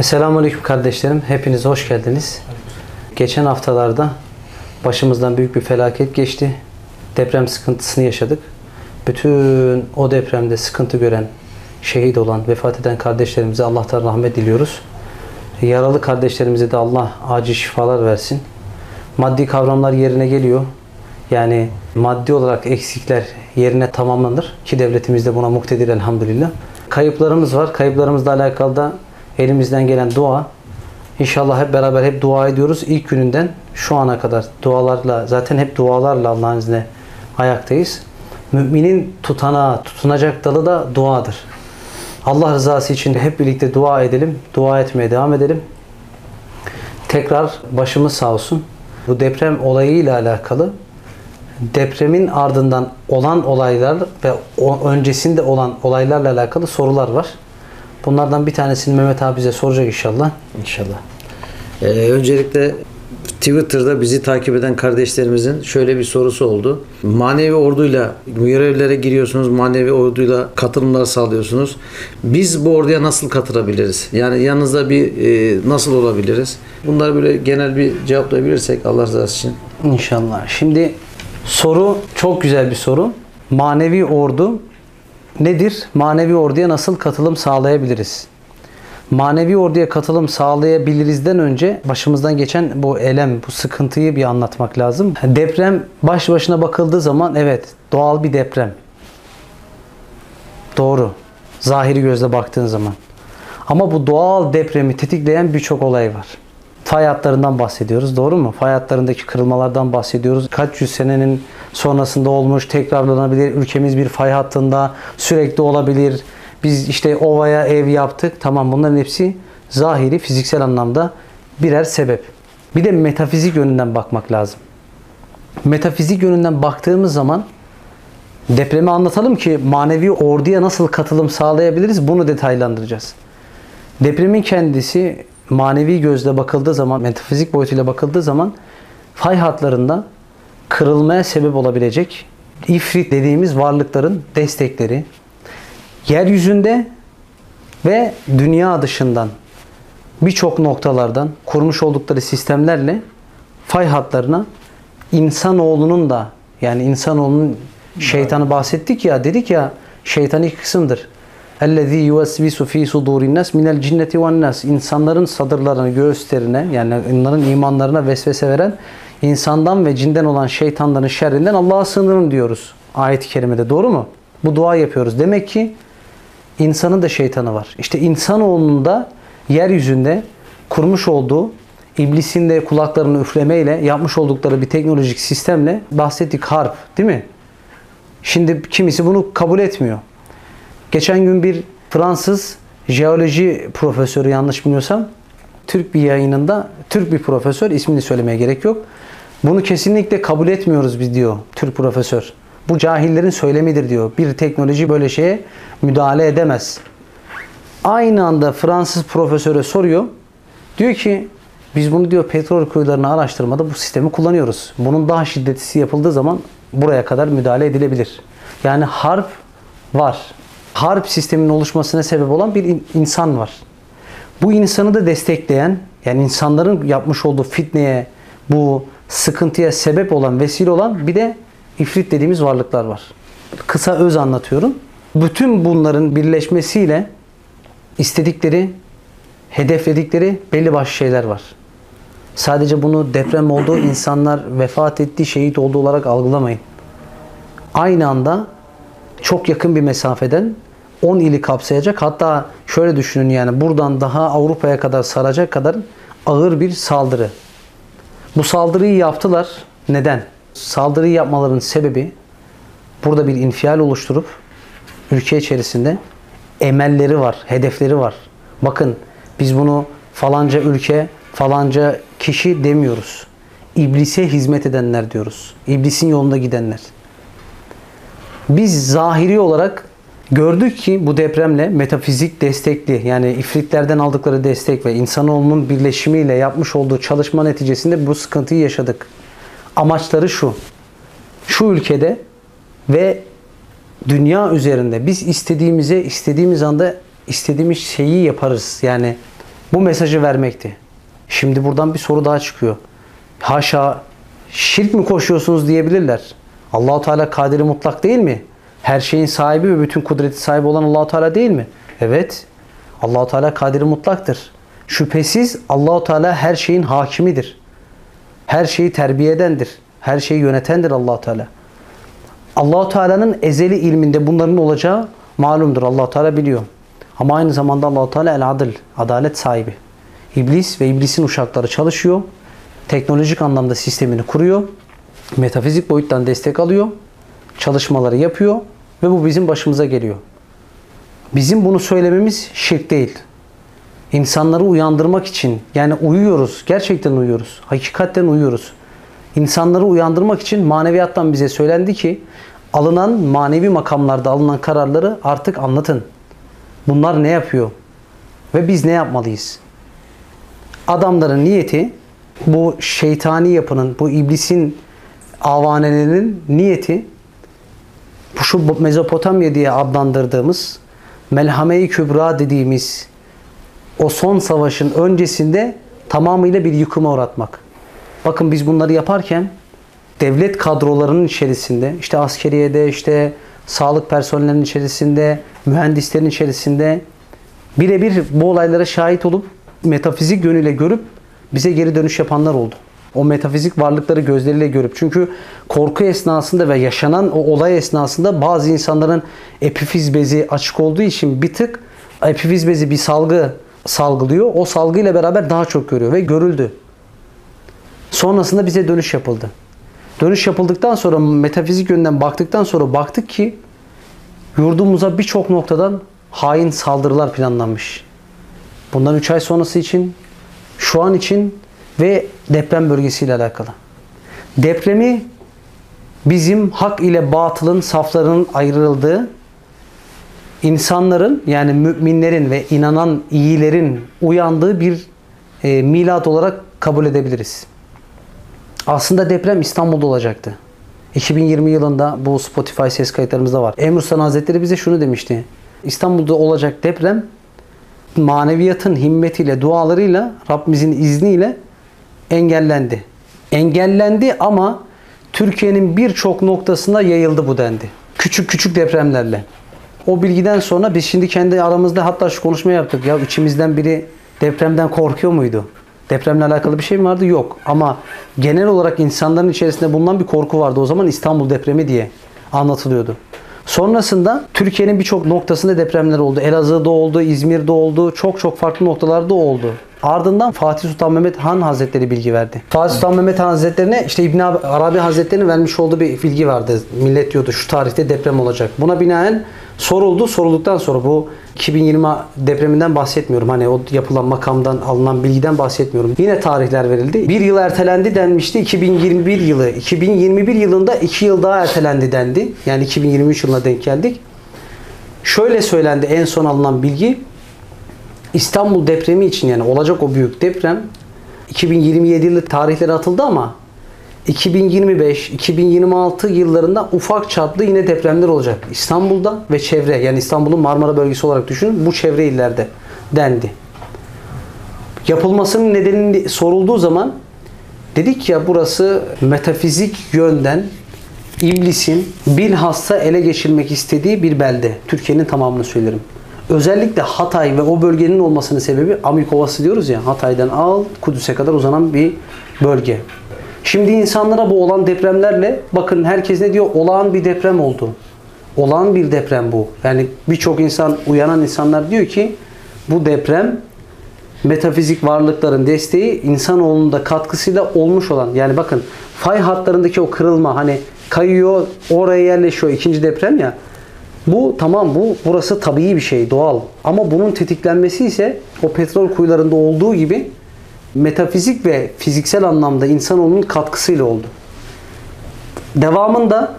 Esselamu Aleyküm kardeşlerim. Hepiniz hoş geldiniz. Geçen haftalarda başımızdan büyük bir felaket geçti. Deprem sıkıntısını yaşadık. Bütün o depremde sıkıntı gören, şehit olan, vefat eden kardeşlerimize Allah'tan rahmet diliyoruz. Yaralı kardeşlerimize de Allah acil şifalar versin. Maddi kavramlar yerine geliyor. Yani maddi olarak eksikler yerine tamamlanır ki devletimiz de buna muktedir elhamdülillah. Kayıplarımız var. Kayıplarımızla alakalı da elimizden gelen dua. İnşallah hep beraber hep dua ediyoruz. İlk gününden şu ana kadar dualarla zaten hep dualarla Allah'ın izniyle ayaktayız. Müminin tutanağı, tutunacak dalı da duadır. Allah rızası için hep birlikte dua edelim. Dua etmeye devam edelim. Tekrar başımız sağ olsun. Bu deprem olayıyla alakalı depremin ardından olan olaylar ve öncesinde olan olaylarla alakalı sorular var. Bunlardan bir tanesini Mehmet abi bize soracak inşallah. İnşallah. Ee, öncelikle Twitter'da bizi takip eden kardeşlerimizin şöyle bir sorusu oldu. Manevi orduyla görevlere giriyorsunuz, manevi orduyla katılımlar sağlıyorsunuz. Biz bu orduya nasıl katılabiliriz? Yani yanınızda bir e, nasıl olabiliriz? Bunları böyle genel bir cevaplayabilirsek Allah razı olsun. İnşallah. Şimdi soru çok güzel bir soru. Manevi ordu nedir? Manevi orduya nasıl katılım sağlayabiliriz? Manevi orduya katılım sağlayabilirizden önce başımızdan geçen bu elem, bu sıkıntıyı bir anlatmak lazım. Deprem baş başına bakıldığı zaman evet doğal bir deprem. Doğru. Zahiri gözle baktığın zaman. Ama bu doğal depremi tetikleyen birçok olay var. Fay hatlarından bahsediyoruz. Doğru mu? Fay hatlarındaki kırılmalardan bahsediyoruz. Kaç yüz senenin sonrasında olmuş, tekrarlanabilir. Ülkemiz bir fay hattında sürekli olabilir. Biz işte ovaya ev yaptık. Tamam bunların hepsi zahiri fiziksel anlamda birer sebep. Bir de metafizik yönünden bakmak lazım. Metafizik yönünden baktığımız zaman depremi anlatalım ki manevi orduya nasıl katılım sağlayabiliriz bunu detaylandıracağız. Depremin kendisi manevi gözle bakıldığı zaman, metafizik boyutuyla bakıldığı zaman fay hatlarında kırılmaya sebep olabilecek ifrit dediğimiz varlıkların destekleri yeryüzünde ve dünya dışından birçok noktalardan kurmuş oldukları sistemlerle fay hatlarına insanoğlunun da yani insanoğlunun şeytanı bahsettik ya dedik ya şeytan ilk kısımdır. اَلَّذ۪ي يُوَسْوِسُ ف۪ي صُدُورِ النَّاسِ مِنَ الْجِنَّةِ وَالنَّاسِ İnsanların sadırlarına, göğüslerine yani onların imanlarına vesvese veren insandan ve cinden olan şeytanların şerrinden Allah'a sığınırım diyoruz ayet-i kerimede. Doğru mu? Bu dua yapıyoruz. Demek ki insanın da şeytanı var. İşte insanoğlunun da yeryüzünde kurmuş olduğu iblisin de kulaklarını üflemeyle yapmış oldukları bir teknolojik sistemle bahsettik harp değil mi? Şimdi kimisi bunu kabul etmiyor. Geçen gün bir Fransız jeoloji profesörü yanlış bilmiyorsam Türk bir yayınında Türk bir profesör ismini söylemeye gerek yok. Bunu kesinlikle kabul etmiyoruz biz diyor Türk profesör. Bu cahillerin söylemidir diyor. Bir teknoloji böyle şeye müdahale edemez. Aynı anda Fransız profesöre soruyor. Diyor ki biz bunu diyor petrol kuyularını araştırmada bu sistemi kullanıyoruz. Bunun daha şiddetlisi yapıldığı zaman buraya kadar müdahale edilebilir. Yani harp var. Harp sisteminin oluşmasına sebep olan bir insan var. Bu insanı da destekleyen, yani insanların yapmış olduğu fitneye, bu sıkıntıya sebep olan, vesile olan bir de ifrit dediğimiz varlıklar var. Kısa öz anlatıyorum. Bütün bunların birleşmesiyle istedikleri, hedefledikleri belli başlı şeyler var. Sadece bunu deprem olduğu insanlar vefat etti, şehit olduğu olarak algılamayın. Aynı anda çok yakın bir mesafeden 10 ili kapsayacak hatta şöyle düşünün yani buradan daha Avrupa'ya kadar saracak kadar ağır bir saldırı. Bu saldırıyı yaptılar. Neden? Saldırıyı yapmaların sebebi burada bir infial oluşturup ülke içerisinde emelleri var, hedefleri var. Bakın biz bunu falanca ülke, falanca kişi demiyoruz. İblise hizmet edenler diyoruz. İblisin yolunda gidenler. Biz zahiri olarak gördük ki bu depremle metafizik destekli yani ifritlerden aldıkları destek ve insanoğlunun birleşimiyle yapmış olduğu çalışma neticesinde bu sıkıntıyı yaşadık. Amaçları şu. Şu ülkede ve dünya üzerinde biz istediğimize istediğimiz anda istediğimiz şeyi yaparız. Yani Bu mesajı vermekti. Şimdi buradan bir soru daha çıkıyor. Haşa şirk mi koşuyorsunuz diyebilirler. Allahu Teala kadiri mutlak değil mi? Her şeyin sahibi ve bütün kudreti sahibi olan Allahu Teala değil mi? Evet. Allahu Teala kadiri mutlaktır. Şüphesiz Allahu Teala her şeyin hakimidir. Her şeyi terbiye edendir. Her şeyi yönetendir Allahu Teala. Allahu Teala'nın ezeli ilminde bunların olacağı malumdur. Allahu Teala biliyor. Ama aynı zamanda Allahu Teala el adil, adalet sahibi. İblis ve iblisin uşakları çalışıyor. Teknolojik anlamda sistemini kuruyor. Metafizik boyuttan destek alıyor. Çalışmaları yapıyor ve bu bizim başımıza geliyor. Bizim bunu söylememiz şirk değil. İnsanları uyandırmak için yani uyuyoruz. Gerçekten uyuyoruz. Hakikaten uyuyoruz. İnsanları uyandırmak için maneviyattan bize söylendi ki alınan manevi makamlarda alınan kararları artık anlatın. Bunlar ne yapıyor? Ve biz ne yapmalıyız? Adamların niyeti bu şeytani yapının, bu iblisin avanelerinin niyeti şu Mezopotamya diye adlandırdığımız Melhame-i Kübra dediğimiz o son savaşın öncesinde tamamıyla bir yıkıma uğratmak. Bakın biz bunları yaparken devlet kadrolarının içerisinde, işte askeriyede, işte sağlık personellerinin içerisinde, mühendislerin içerisinde birebir bu olaylara şahit olup metafizik yönüyle görüp bize geri dönüş yapanlar oldu. O metafizik varlıkları gözleriyle görüp çünkü korku esnasında ve yaşanan o olay esnasında bazı insanların epifiz bezi açık olduğu için bir tık epifiz bezi bir salgı salgılıyor. O salgıyla beraber daha çok görüyor ve görüldü. Sonrasında bize dönüş yapıldı. Dönüş yapıldıktan sonra metafizik yönden baktıktan sonra baktık ki yurdumuza birçok noktadan hain saldırılar planlanmış. Bundan 3 ay sonrası için, şu an için ve deprem bölgesiyle alakalı. Depremi bizim hak ile batılın saflarının ayrıldığı, insanların yani müminlerin ve inanan iyilerin uyandığı bir e, milat olarak kabul edebiliriz. Aslında deprem İstanbul'da olacaktı. 2020 yılında bu Spotify ses kayıtlarımızda var. Emre Sultan Hazretleri bize şunu demişti. İstanbul'da olacak deprem maneviyatın himmetiyle, dualarıyla, Rabbimizin izniyle engellendi. Engellendi ama Türkiye'nin birçok noktasında yayıldı bu dendi. Küçük küçük depremlerle. O bilgiden sonra biz şimdi kendi aramızda hatta şu konuşma yaptık. Ya içimizden biri depremden korkuyor muydu? Depremle alakalı bir şey mi vardı? Yok. Ama genel olarak insanların içerisinde bulunan bir korku vardı. O zaman İstanbul depremi diye anlatılıyordu. Sonrasında Türkiye'nin birçok noktasında depremler oldu. Elazığ'da oldu, İzmir'de oldu, çok çok farklı noktalarda oldu. Ardından Fatih Sultan Mehmet Han Hazretleri bilgi verdi. Fatih Sultan Mehmet Han Hazretleri'ne işte İbn Arabi Hazretleri'nin vermiş olduğu bir bilgi vardı. Millet diyordu şu tarihte deprem olacak. Buna binaen soruldu. Sorulduktan sonra bu 2020 depreminden bahsetmiyorum. Hani o yapılan makamdan alınan bilgiden bahsetmiyorum. Yine tarihler verildi. Bir yıl ertelendi denmişti. 2021 yılı. 2021 yılında iki yıl daha ertelendi dendi. Yani 2023 yılına denk geldik. Şöyle söylendi en son alınan bilgi. İstanbul depremi için yani olacak o büyük deprem 2027 yılı tarihleri atıldı ama 2025-2026 yıllarında ufak çaplı yine depremler olacak. İstanbul'da ve çevre yani İstanbul'un Marmara bölgesi olarak düşünün bu çevre illerde dendi. Yapılmasının nedenini sorulduğu zaman dedik ya burası metafizik yönden iblisin bilhassa ele geçirmek istediği bir belde. Türkiye'nin tamamını söylerim. Özellikle Hatay ve o bölgenin olmasının sebebi Amik Ovası diyoruz ya Hatay'dan al Kudüs'e kadar uzanan bir bölge. Şimdi insanlara bu olan depremlerle bakın herkes ne diyor? Olağan bir deprem oldu. Olağan bir deprem bu. Yani birçok insan, uyanan insanlar diyor ki bu deprem metafizik varlıkların desteği insanoğlunun da katkısıyla olmuş olan. Yani bakın fay hatlarındaki o kırılma hani kayıyor oraya yerleşiyor ikinci deprem ya. Bu tamam bu burası tabii bir şey doğal. Ama bunun tetiklenmesi ise o petrol kuyularında olduğu gibi metafizik ve fiziksel anlamda insanoğlunun katkısıyla oldu. Devamında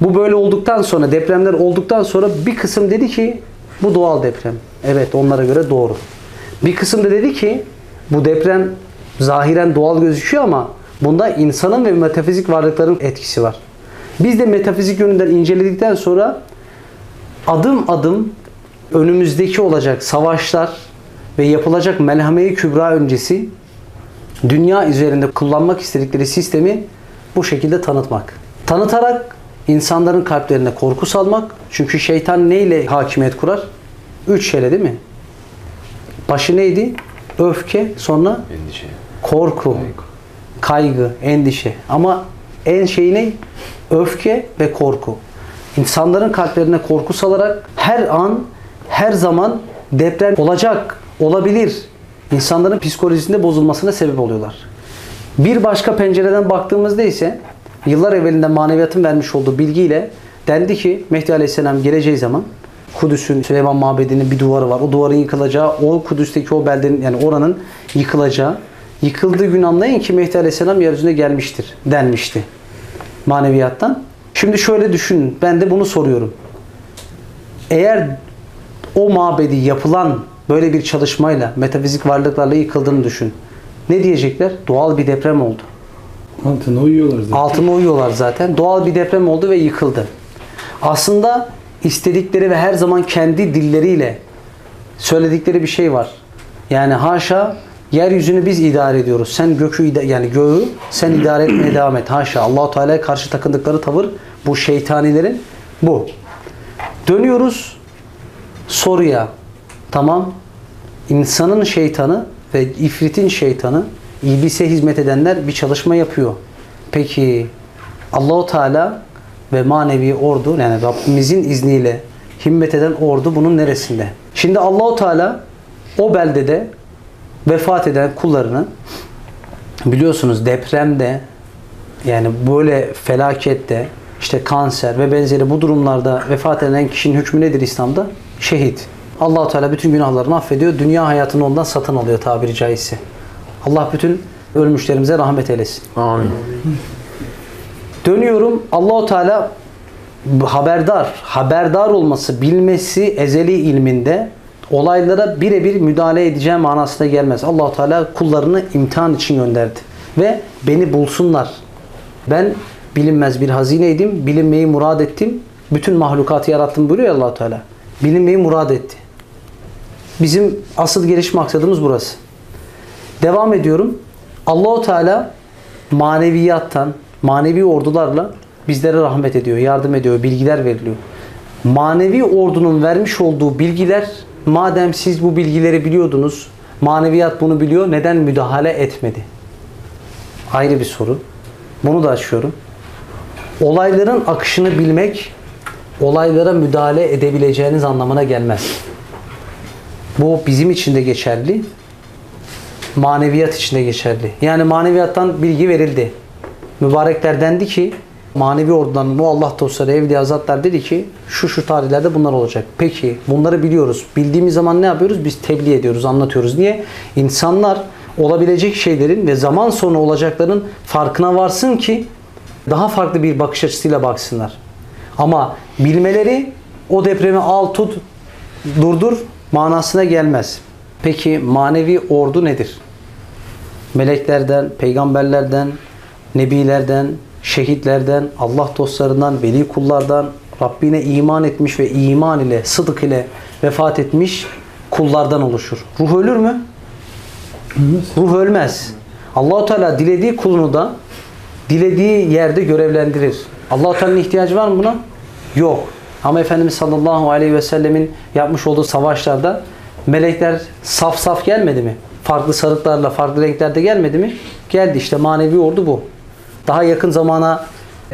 bu böyle olduktan sonra depremler olduktan sonra bir kısım dedi ki bu doğal deprem. Evet onlara göre doğru. Bir kısım da dedi ki bu deprem zahiren doğal gözüküyor ama bunda insanın ve metafizik varlıkların etkisi var. Biz de metafizik yönünden inceledikten sonra adım adım önümüzdeki olacak savaşlar ve yapılacak melhame-i kübra öncesi dünya üzerinde kullanmak istedikleri sistemi bu şekilde tanıtmak. Tanıtarak insanların kalplerine korku salmak. Çünkü şeytan neyle hakimiyet kurar? Üç şeyle değil mi? Başı neydi? Öfke, sonra Endişe. korku, kaygı, endişe. Ama en şey ne? Öfke ve korku. İnsanların kalplerine korku salarak her an, her zaman deprem olacak, olabilir. İnsanların psikolojisinde bozulmasına sebep oluyorlar. Bir başka pencereden baktığımızda ise yıllar evvelinde maneviyatın vermiş olduğu bilgiyle dendi ki Mehdi Aleyhisselam geleceği zaman Kudüs'ün Süleyman Mabedi'nin bir duvarı var. O duvarın yıkılacağı, o Kudüs'teki o beldenin yani oranın yıkılacağı. Yıkıldığı gün anlayın ki Mehdi Aleyhisselam yeryüzüne gelmiştir denmişti maneviyattan. Şimdi şöyle düşünün. Ben de bunu soruyorum. Eğer o mabedi yapılan böyle bir çalışmayla metafizik varlıklarla yıkıldığını düşün. Ne diyecekler? Doğal bir deprem oldu. Altına uyuyorlar zaten. Altına uyuyorlar zaten. Doğal bir deprem oldu ve yıkıldı. Aslında istedikleri ve her zaman kendi dilleriyle söyledikleri bir şey var. Yani haşa yeryüzünü biz idare ediyoruz. Sen gökü yani göğü sen idare etmeye devam et. Haşa. Allahu Teala'ya karşı takındıkları tavır bu şeytanilerin bu. Dönüyoruz soruya. Tamam. İnsanın şeytanı ve ifritin şeytanı iblise hizmet edenler bir çalışma yapıyor. Peki Allahu Teala ve manevi ordu yani Rabbimizin izniyle himmet eden ordu bunun neresinde? Şimdi Allahu Teala o beldede vefat eden kullarını biliyorsunuz depremde yani böyle felakette işte kanser ve benzeri bu durumlarda vefat eden kişinin hükmü nedir İslam'da? Şehit. Allahu Teala bütün günahlarını affediyor. Dünya hayatını ondan satın alıyor tabiri caizse. Allah bütün ölmüşlerimize rahmet eylesin. Amin. Dönüyorum Allahu Teala haberdar, haberdar olması, bilmesi ezeli ilminde olaylara birebir müdahale edeceği manasına gelmez. Allahu Teala kullarını imtihan için gönderdi ve beni bulsunlar. Ben bilinmez bir hazineydim, bilinmeyi murad ettim. Bütün mahlukatı yarattım buyuruyor Allah Teala. Bilinmeyi murad etti. Bizim asıl geliş maksadımız burası. Devam ediyorum. Allahu Teala maneviyattan, manevi ordularla bizlere rahmet ediyor, yardım ediyor, bilgiler veriliyor. Manevi ordunun vermiş olduğu bilgiler, madem siz bu bilgileri biliyordunuz, maneviyat bunu biliyor, neden müdahale etmedi? Ayrı bir soru. Bunu da açıyorum. Olayların akışını bilmek, olaylara müdahale edebileceğiniz anlamına gelmez. Bu bizim için de geçerli, maneviyat için de geçerli. Yani maneviyattan bilgi verildi. Mübarekler dendi ki manevi ordudan o Allah dostları evliya zatlar dedi ki şu şu tarihlerde bunlar olacak. Peki bunları biliyoruz. Bildiğimiz zaman ne yapıyoruz? Biz tebliğ ediyoruz, anlatıyoruz. Niye? İnsanlar olabilecek şeylerin ve zaman sonra olacakların farkına varsın ki daha farklı bir bakış açısıyla baksınlar. Ama bilmeleri o depremi al tut durdur manasına gelmez. Peki manevi ordu nedir? Meleklerden, peygamberlerden, nebilerden, şehitlerden, Allah dostlarından, veli kullardan, Rabbine iman etmiş ve iman ile, sıdık ile vefat etmiş kullardan oluşur. Ruh ölür mü? Ruh ölmez. Allahu Teala dilediği kulunu da dilediği yerde görevlendirir. Allahu Teala'nın ihtiyacı var mı buna? Yok. Ama Efendimiz sallallahu aleyhi ve sellemin yapmış olduğu savaşlarda melekler saf saf gelmedi mi? Farklı sarıklarla, farklı renklerde gelmedi mi? Geldi işte manevi ordu bu. Daha yakın zamana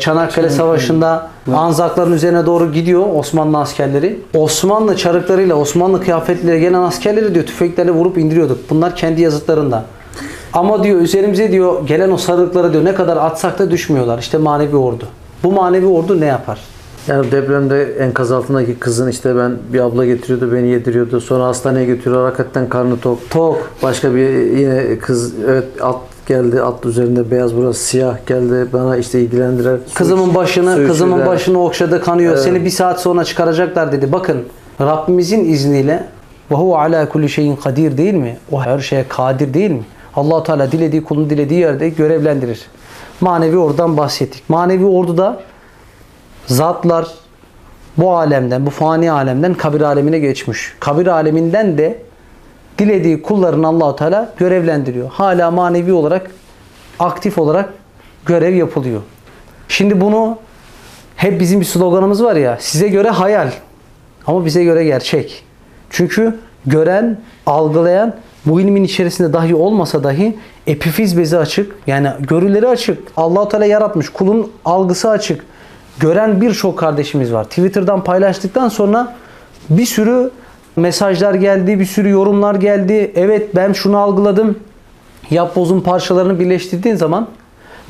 Çanakkale Savaşı'nda Anzakların üzerine doğru gidiyor Osmanlı askerleri. Osmanlı çarıklarıyla, Osmanlı kıyafetleriyle gelen askerleri diyor tüfeklerle vurup indiriyorduk. Bunlar kendi yazıtlarında. Ama diyor üzerimize diyor gelen o sarıklara diyor ne kadar atsak da düşmüyorlar. İşte manevi ordu. Bu manevi ordu ne yapar? Yani depremde enkaz altındaki kızın işte ben bir abla getiriyordu beni yediriyordu. Sonra hastaneye götürüyor. Hakikaten karnı tok. Tok. Başka bir yine kız evet at geldi. At üzerinde beyaz burası siyah geldi. Bana işte ilgilendiler. Kızımın başını, su kızımın içirdiler. başını okşadı, kanıyor. Evet. Seni bir saat sonra çıkaracaklar dedi. Bakın Rabbimizin izniyle ve huve ala kulli şeyin kadir değil mi? O her şeye kadir değil mi? Allahu Teala dilediği kulunu dilediği yerde görevlendirir. Manevi ordudan bahsettik. Manevi orduda zatlar bu alemden, bu fani alemden kabir alemine geçmiş. Kabir aleminden de dilediği kullarını Allahu Teala görevlendiriyor. Hala manevi olarak aktif olarak görev yapılıyor. Şimdi bunu hep bizim bir sloganımız var ya size göre hayal ama bize göre gerçek. Çünkü gören, algılayan bu ilmin içerisinde dahi olmasa dahi epifiz bezi açık. Yani görüleri açık. Allahu Teala yaratmış. Kulun algısı açık. Gören birçok kardeşimiz var. Twitter'dan paylaştıktan sonra bir sürü mesajlar geldi, bir sürü yorumlar geldi. Evet ben şunu algıladım. Yapbozun parçalarını birleştirdiğin zaman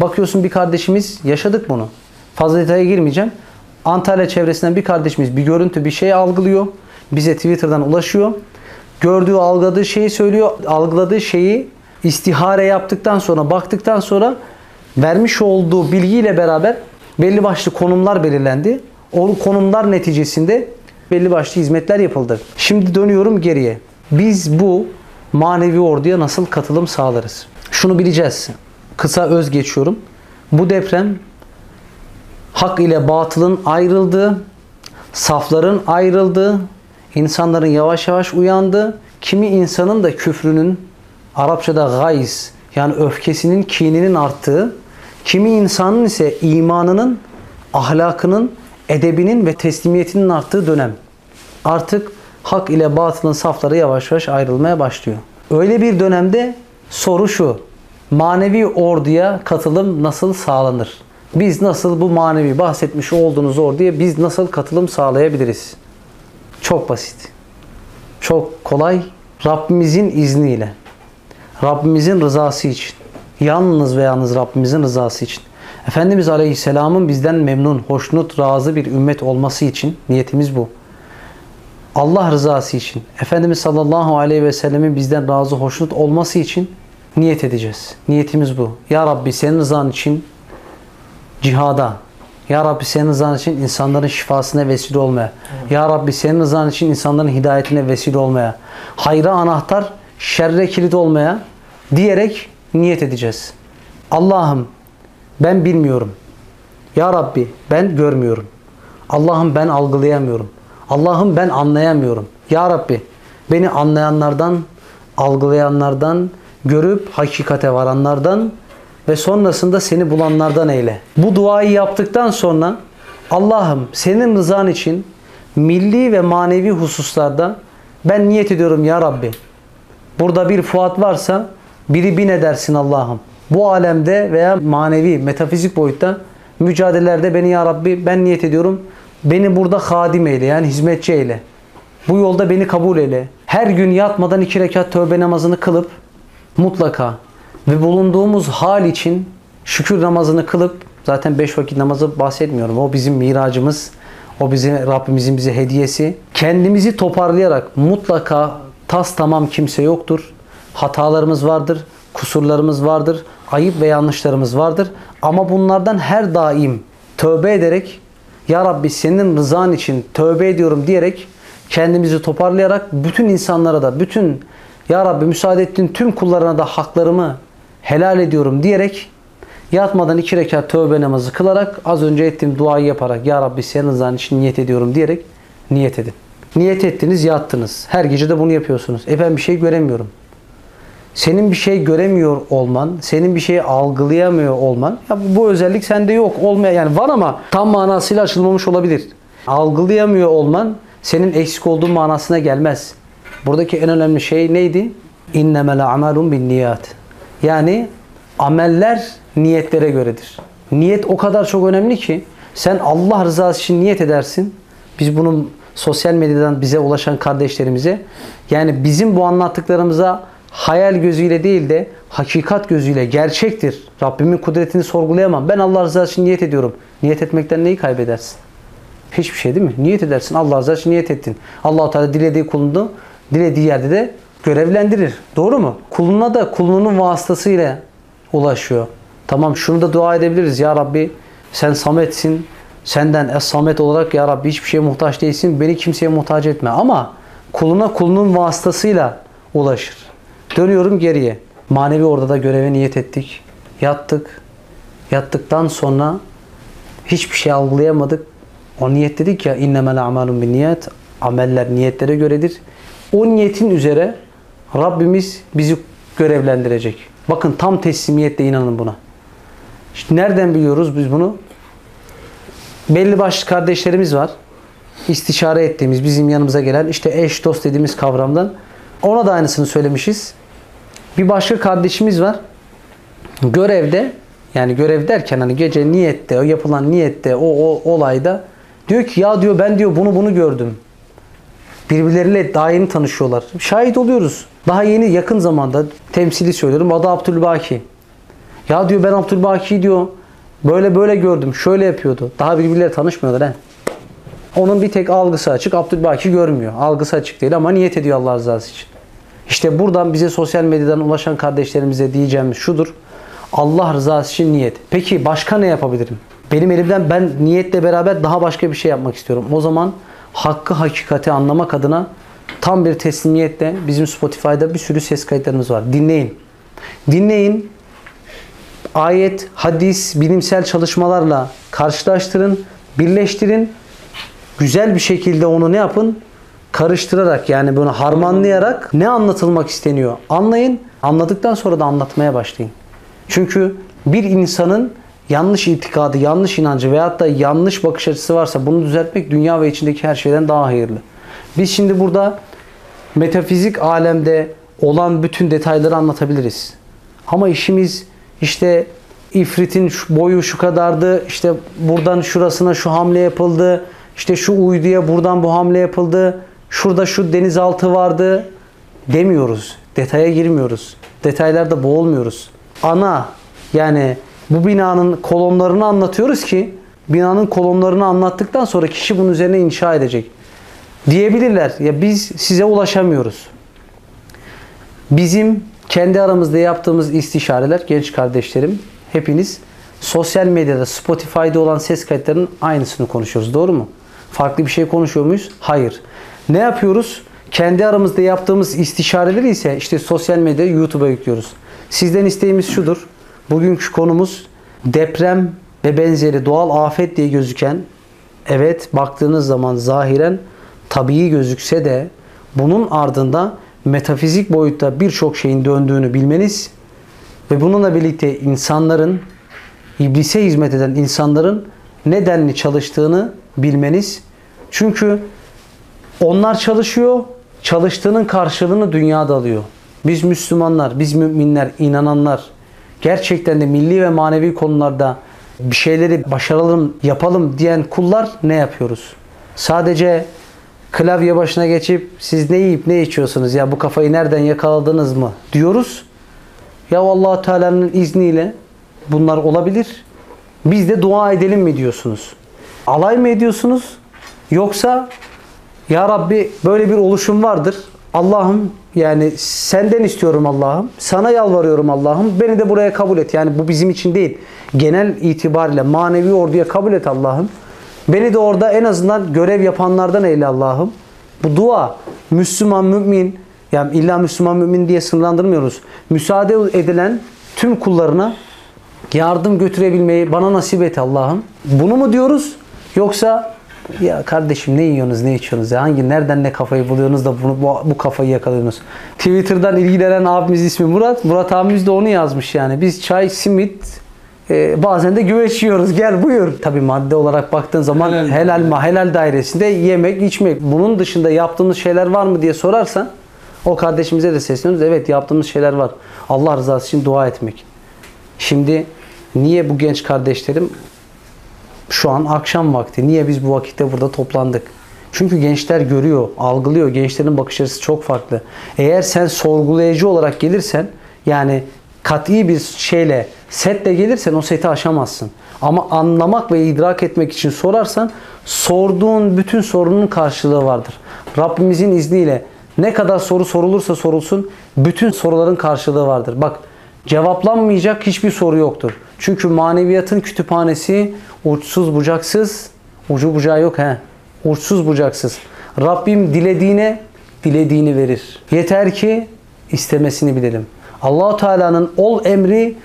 bakıyorsun bir kardeşimiz yaşadık bunu. Fazla detaya girmeyeceğim. Antalya çevresinden bir kardeşimiz bir görüntü bir şey algılıyor. Bize Twitter'dan ulaşıyor. Gördüğü, algıladığı şeyi söylüyor. Algıladığı şeyi istihare yaptıktan sonra, baktıktan sonra vermiş olduğu bilgiyle beraber belli başlı konumlar belirlendi. O konumlar neticesinde belli başlı hizmetler yapıldı. Şimdi dönüyorum geriye. Biz bu manevi orduya nasıl katılım sağlarız? Şunu bileceğiz. Kısa öz geçiyorum. Bu deprem hak ile batılın ayrıldığı, safların ayrıldığı, insanların yavaş yavaş uyandığı, kimi insanın da küfrünün Arapçada gayz yani öfkesinin, kininin arttığı, kimi insanın ise imanının, ahlakının, edebinin ve teslimiyetinin arttığı dönem. Artık hak ile batılın safları yavaş yavaş ayrılmaya başlıyor. Öyle bir dönemde soru şu. Manevi orduya katılım nasıl sağlanır? Biz nasıl bu manevi bahsetmiş olduğunuz orduya biz nasıl katılım sağlayabiliriz? Çok basit. Çok kolay. Rabbimizin izniyle. Rabbimizin rızası için. Yalnız ve yalnız Rabbimizin rızası için. Efendimiz Aleyhisselam'ın bizden memnun, hoşnut, razı bir ümmet olması için niyetimiz bu. Allah rızası için, Efendimiz sallallahu aleyhi ve sellemin bizden razı, hoşnut olması için niyet edeceğiz. Niyetimiz bu. Ya Rabbi senin rızan için cihada. Ya Rabbi senin rızan için insanların şifasına vesile olmaya. Ya Rabbi senin rızan için insanların hidayetine vesile olmaya. Hayra anahtar, şerre kilit olmaya diyerek niyet edeceğiz. Allah'ım ben bilmiyorum. Ya Rabbi ben görmüyorum. Allah'ım ben algılayamıyorum. Allah'ım ben anlayamıyorum. Ya Rabbi beni anlayanlardan, algılayanlardan, görüp hakikate varanlardan ve sonrasında seni bulanlardan eyle. Bu duayı yaptıktan sonra Allah'ım senin rızan için milli ve manevi hususlarda ben niyet ediyorum ya Rabbi. Burada bir Fuat varsa biri bin edersin Allah'ım. Bu alemde veya manevi, metafizik boyutta mücadelelerde beni ya Rabbi ben niyet ediyorum. Beni burada hadim eyle yani hizmetçi eyle. Bu yolda beni kabul eyle. Her gün yatmadan iki rekat tövbe namazını kılıp mutlaka ve bulunduğumuz hal için şükür namazını kılıp zaten beş vakit namazı bahsetmiyorum. O bizim miracımız. O bizim Rabbimizin bize hediyesi. Kendimizi toparlayarak mutlaka tas tamam kimse yoktur. Hatalarımız vardır, kusurlarımız vardır, ayıp ve yanlışlarımız vardır. Ama bunlardan her daim tövbe ederek Ya Rabbi senin rızan için tövbe ediyorum diyerek kendimizi toparlayarak bütün insanlara da bütün Ya Rabbi müsaade ettiğin tüm kullarına da haklarımı helal ediyorum diyerek yatmadan iki rekat tövbe namazı kılarak az önce ettiğim duayı yaparak Ya Rabbi senin rızan için niyet ediyorum diyerek niyet edin. Niyet ettiniz yattınız. Her gece de bunu yapıyorsunuz. E ben bir şey göremiyorum. Senin bir şey göremiyor olman, senin bir şeyi algılayamıyor olman, ya bu, özellik sende yok olmaya yani var ama tam manasıyla açılmamış olabilir. Algılayamıyor olman senin eksik olduğun manasına gelmez. Buradaki en önemli şey neydi? İnnemel amalun bin niyat. Yani ameller niyetlere göredir. Niyet o kadar çok önemli ki sen Allah rızası için niyet edersin. Biz bunu sosyal medyadan bize ulaşan kardeşlerimize yani bizim bu anlattıklarımıza hayal gözüyle değil de hakikat gözüyle gerçektir. Rabbimin kudretini sorgulayamam. Ben Allah rızası için niyet ediyorum. Niyet etmekten neyi kaybedersin? Hiçbir şey değil mi? Niyet edersin. Allah rızası için niyet ettin. allah Teala dilediği kulunu dilediği yerde de görevlendirir. Doğru mu? Kuluna da kulunun vasıtasıyla ulaşıyor. Tamam şunu da dua edebiliriz. Ya Rabbi sen sametsin. Senden es-samet olarak ya Rabbi hiçbir şeye muhtaç değilsin. Beni kimseye muhtaç etme. Ama kuluna kulunun vasıtasıyla ulaşır. Dönüyorum geriye. Manevi orada da göreve niyet ettik. Yattık. Yattıktan sonra hiçbir şey algılayamadık. O niyet dedik ya innemel amalun bin niyet. Ameller niyetlere göredir. O niyetin üzere Rabbimiz bizi görevlendirecek. Bakın tam teslimiyetle inanın buna. İşte nereden biliyoruz biz bunu? Belli başlı kardeşlerimiz var. İstişare ettiğimiz, bizim yanımıza gelen işte eş dost dediğimiz kavramdan. Ona da aynısını söylemişiz. Bir başka kardeşimiz var. Görevde yani görev derken hani gece niyette, o yapılan niyette, o, o olayda diyor ki ya diyor ben diyor bunu bunu gördüm. Birbirleriyle daha yeni tanışıyorlar. Şahit oluyoruz. Daha yeni yakın zamanda temsili söylüyorum. Adı Abdülbaki. Ya diyor ben Abdülbaki diyor böyle böyle gördüm. Şöyle yapıyordu. Daha birbirleriyle tanışmıyorlar he. Onun bir tek algısı açık. Abdülbaki görmüyor. Algısı açık değil ama niyet ediyor Allah rızası için. İşte buradan bize sosyal medyadan ulaşan kardeşlerimize diyeceğimiz şudur. Allah rızası için niyet. Peki başka ne yapabilirim? Benim elimden ben niyetle beraber daha başka bir şey yapmak istiyorum. O zaman hakkı hakikati anlamak adına tam bir teslimiyetle bizim Spotify'da bir sürü ses kayıtlarımız var. Dinleyin. Dinleyin. Ayet, hadis, bilimsel çalışmalarla karşılaştırın, birleştirin. Güzel bir şekilde onu ne yapın? Karıştırarak yani bunu harmanlayarak ne anlatılmak isteniyor? Anlayın. Anladıktan sonra da anlatmaya başlayın. Çünkü bir insanın yanlış itikadı, yanlış inancı veyahut da yanlış bakış açısı varsa bunu düzeltmek dünya ve içindeki her şeyden daha hayırlı. Biz şimdi burada metafizik alemde olan bütün detayları anlatabiliriz. Ama işimiz işte ifritin boyu şu kadardı, işte buradan şurasına şu hamle yapıldı, işte şu uyduya buradan bu hamle yapıldı, şurada şu denizaltı vardı demiyoruz. Detaya girmiyoruz. Detaylarda boğulmuyoruz. Ana yani bu binanın kolonlarını anlatıyoruz ki binanın kolonlarını anlattıktan sonra kişi bunun üzerine inşa edecek. Diyebilirler ya biz size ulaşamıyoruz. Bizim kendi aramızda yaptığımız istişareler genç kardeşlerim hepiniz sosyal medyada Spotify'da olan ses kayıtlarının aynısını konuşuyoruz. Doğru mu? Farklı bir şey konuşuyor muyuz? Hayır. Ne yapıyoruz? Kendi aramızda yaptığımız istişareleri ise işte sosyal medyada YouTube'a yüklüyoruz. Sizden isteğimiz şudur. Bugünkü konumuz deprem ve benzeri doğal afet diye gözüken evet baktığınız zaman zahiren tabii gözükse de bunun ardında metafizik boyutta birçok şeyin döndüğünü bilmeniz ve bununla birlikte insanların iblise hizmet eden insanların nedenli çalıştığını bilmeniz. Çünkü onlar çalışıyor, çalıştığının karşılığını dünyada alıyor. Biz Müslümanlar, biz müminler, inananlar gerçekten de milli ve manevi konularda bir şeyleri başaralım, yapalım diyen kullar ne yapıyoruz? Sadece klavye başına geçip siz ne yiyip ne içiyorsunuz ya bu kafayı nereden yakaladınız mı diyoruz. Ya Allah Teala'nın izniyle bunlar olabilir. Biz de dua edelim mi diyorsunuz? Alay mı ediyorsunuz? Yoksa ya Rabbi böyle bir oluşum vardır. Allah'ım yani senden istiyorum Allah'ım. Sana yalvarıyorum Allah'ım. Beni de buraya kabul et. Yani bu bizim için değil. Genel itibariyle manevi orduya kabul et Allah'ım. Beni de orada en azından görev yapanlardan eyle Allah'ım. Bu dua Müslüman mümin yani illa Müslüman mümin diye sınırlandırmıyoruz. Müsaade edilen tüm kullarına yardım götürebilmeyi bana nasip et Allah'ım. Bunu mu diyoruz? Yoksa ya kardeşim ne yiyorsunuz ne içiyorsunuz ya hangi nereden ne kafayı buluyorsunuz da bunu bu, bu kafayı yakalıyorsunuz. Twitter'dan ilgilenen abimiz ismi Murat. Murat abimiz de onu yazmış yani. Biz çay, simit, e, bazen de güveç yiyoruz. Gel buyur. Tabi madde olarak baktığın zaman Helal. helal ma helal dairesinde yemek, içmek. Bunun dışında yaptığımız şeyler var mı diye sorarsan o kardeşimize de sesleniyoruz. Evet yaptığımız şeyler var. Allah rızası için dua etmek. Şimdi niye bu genç kardeşlerim şu an akşam vakti. Niye biz bu vakitte burada toplandık? Çünkü gençler görüyor, algılıyor. Gençlerin bakış açısı çok farklı. Eğer sen sorgulayıcı olarak gelirsen yani kat'i bir şeyle, setle gelirsen o seti aşamazsın. Ama anlamak ve idrak etmek için sorarsan sorduğun bütün sorunun karşılığı vardır. Rabbimizin izniyle ne kadar soru sorulursa sorulsun bütün soruların karşılığı vardır. Bak cevaplanmayacak hiçbir soru yoktur. Çünkü maneviyatın kütüphanesi uçsuz bucaksız, ucu bucağı yok he. Uçsuz bucaksız. Rabbim dilediğine dilediğini verir. Yeter ki istemesini bilelim. Allahu Teala'nın ol emri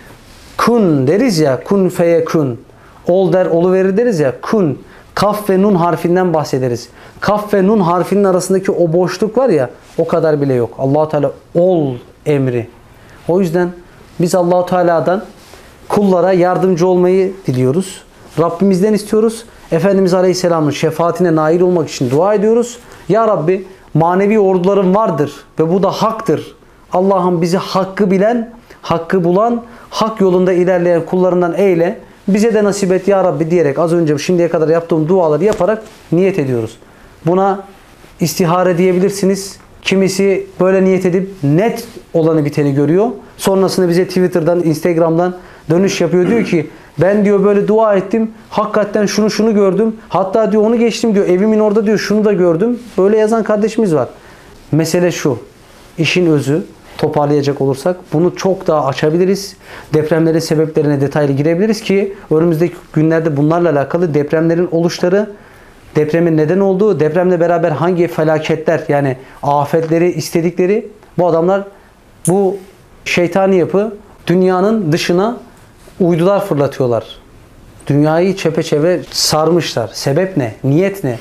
kun deriz ya kun feyekun. Ol der olu verir deriz ya kun. Kaf ve nun harfinden bahsederiz. Kaf ve nun harfinin arasındaki o boşluk var ya o kadar bile yok. Allahu Teala ol emri. O yüzden biz Allahu Teala'dan kullara yardımcı olmayı diliyoruz. Rabbimizden istiyoruz. Efendimiz Aleyhisselam'ın şefaatine nail olmak için dua ediyoruz. Ya Rabbi manevi ordularım vardır ve bu da haktır. Allah'ım bizi hakkı bilen, hakkı bulan, hak yolunda ilerleyen kullarından eyle. Bize de nasip et ya Rabbi diyerek az önce şimdiye kadar yaptığım duaları yaparak niyet ediyoruz. Buna istihare diyebilirsiniz. Kimisi böyle niyet edip net olanı biteni görüyor. Sonrasında bize Twitter'dan, Instagram'dan dönüş yapıyor. Diyor ki ben diyor böyle dua ettim. Hakikaten şunu şunu gördüm. Hatta diyor onu geçtim diyor. Evimin orada diyor şunu da gördüm. Böyle yazan kardeşimiz var. Mesele şu. İşin özü toparlayacak olursak bunu çok daha açabiliriz. Depremlerin sebeplerine detaylı girebiliriz ki önümüzdeki günlerde bunlarla alakalı depremlerin oluşları, depremin neden olduğu, depremle beraber hangi felaketler yani afetleri istedikleri bu adamlar bu şeytani yapı dünyanın dışına uydular fırlatıyorlar. Dünyayı çepeçevre sarmışlar. Sebep ne? Niyet ne?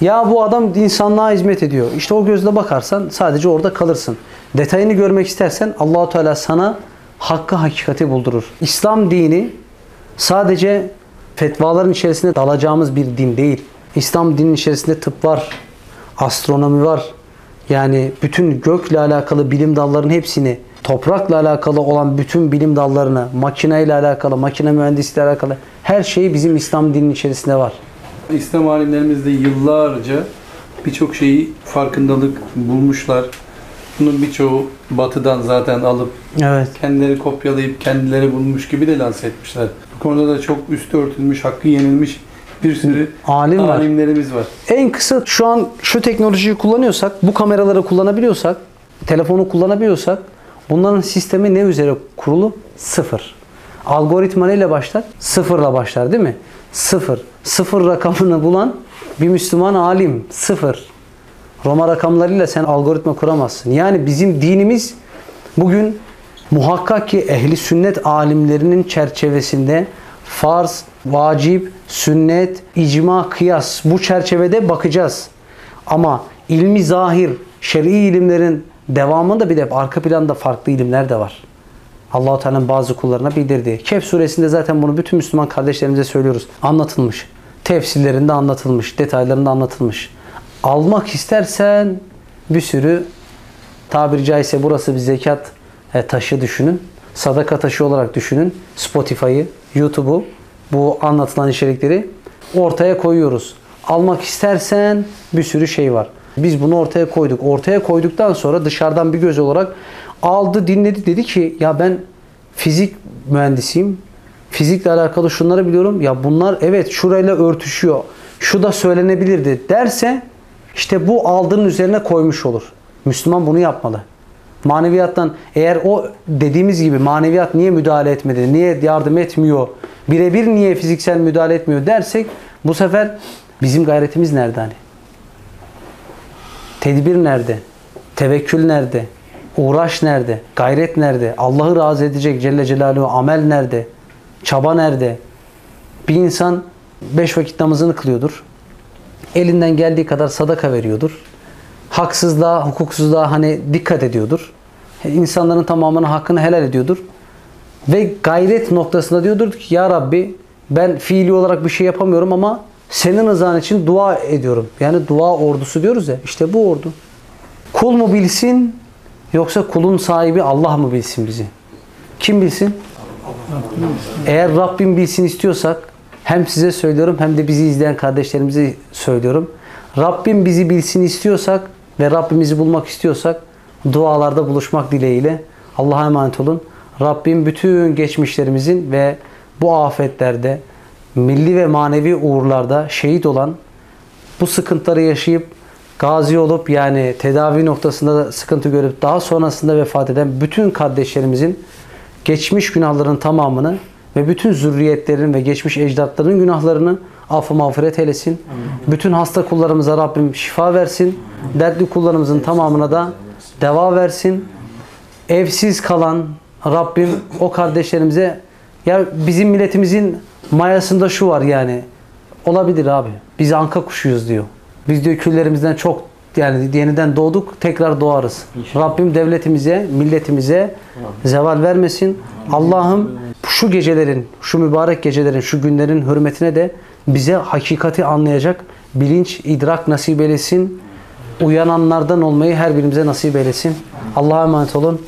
Ya bu adam insanlığa hizmet ediyor. İşte o gözle bakarsan sadece orada kalırsın. Detayını görmek istersen Allahu Teala sana hakkı hakikati buldurur. İslam dini sadece fetvaların içerisinde dalacağımız bir din değil. İslam dininin içerisinde tıp var, astronomi var. Yani bütün gökle alakalı bilim dallarının hepsini, toprakla alakalı olan bütün bilim dallarını, makineyle alakalı, makine mühendisliğiyle alakalı her şey bizim İslam dininin içerisinde var. İslam alimlerimiz de yıllarca birçok şeyi farkındalık bulmuşlar. Bunun birçoğu batıdan zaten alıp Evet. kendileri kopyalayıp kendileri bulmuş gibi de lanse etmişler. Bu konuda da çok üstü örtülmüş, hakkı yenilmiş bir sürü Alim var. alimlerimiz var. En kısa şu an şu teknolojiyi kullanıyorsak, bu kameraları kullanabiliyorsak, telefonu kullanabiliyorsak bunların sistemi ne üzere kurulu? Sıfır. Algoritma neyle başlar? Sıfırla başlar değil mi? Sıfır. Sıfır rakamını bulan bir Müslüman alim. Sıfır. Roma rakamlarıyla sen algoritma kuramazsın. Yani bizim dinimiz bugün muhakkak ki ehli sünnet alimlerinin çerçevesinde farz, vacip, sünnet, icma, kıyas bu çerçevede bakacağız. Ama ilmi zahir, şer'i ilimlerin devamında bir de arka planda farklı ilimler de var. Allah-u Teala'nın bazı kullarına bildirdiği. Kehf suresinde zaten bunu bütün Müslüman kardeşlerimize söylüyoruz. Anlatılmış. Tefsirlerinde anlatılmış. Detaylarında anlatılmış. Almak istersen bir sürü tabiri caizse burası bir zekat e, taşı düşünün. Sadaka taşı olarak düşünün. Spotify'ı, YouTube'u bu anlatılan içerikleri ortaya koyuyoruz. Almak istersen bir sürü şey var. Biz bunu ortaya koyduk. Ortaya koyduktan sonra dışarıdan bir göz olarak aldı, dinledi. Dedi ki ya ben fizik mühendisiyim. Fizikle alakalı şunları biliyorum. Ya bunlar evet şurayla örtüşüyor. Şu da söylenebilirdi derse işte bu aldığının üzerine koymuş olur. Müslüman bunu yapmalı. Maneviyattan eğer o dediğimiz gibi maneviyat niye müdahale etmedi, niye yardım etmiyor, birebir niye fiziksel müdahale etmiyor dersek bu sefer bizim gayretimiz nerede hani? Tedbir nerede? Tevekkül nerede? Uğraş nerede? Gayret nerede? Allah'ı razı edecek Celle Celaluhu amel nerede? Çaba nerede? Bir insan beş vakit namazını kılıyordur. Elinden geldiği kadar sadaka veriyordur. Haksızlığa, hukuksuzluğa hani dikkat ediyordur. İnsanların tamamının hakkını helal ediyordur. Ve gayret noktasında diyordur ki Ya Rabbi ben fiili olarak bir şey yapamıyorum ama senin rızan için dua ediyorum. Yani dua ordusu diyoruz ya. işte bu ordu. Kul mu bilsin yoksa kulun sahibi Allah mı bilsin bizi? Kim bilsin? Eğer Rabbim bilsin istiyorsak hem size söylüyorum hem de bizi izleyen kardeşlerimize söylüyorum. Rabbim bizi bilsin istiyorsak ve Rabbimizi bulmak istiyorsak dualarda buluşmak dileğiyle Allah'a emanet olun. Rabbim bütün geçmişlerimizin ve bu afetlerde milli ve manevi uğurlarda şehit olan bu sıkıntıları yaşayıp gazi olup yani tedavi noktasında da sıkıntı görüp daha sonrasında vefat eden bütün kardeşlerimizin geçmiş günahların tamamını ve bütün zürriyetlerin ve geçmiş ecdatların günahlarını affı mağfiret eylesin. Bütün hasta kullarımıza Rabbim şifa versin. Dertli kullarımızın tamamına da deva versin. Evsiz kalan Rabbim o kardeşlerimize ya bizim milletimizin mayasında şu var yani. Olabilir abi. Biz anka kuşuyuz diyor. Biz diyor küllerimizden çok yani yeniden doğduk tekrar doğarız. Rabbim devletimize, milletimize zeval vermesin. Allah'ım şu gecelerin, şu mübarek gecelerin, şu günlerin hürmetine de bize hakikati anlayacak bilinç, idrak nasip eylesin. Uyananlardan olmayı her birimize nasip eylesin. Allah'a emanet olun.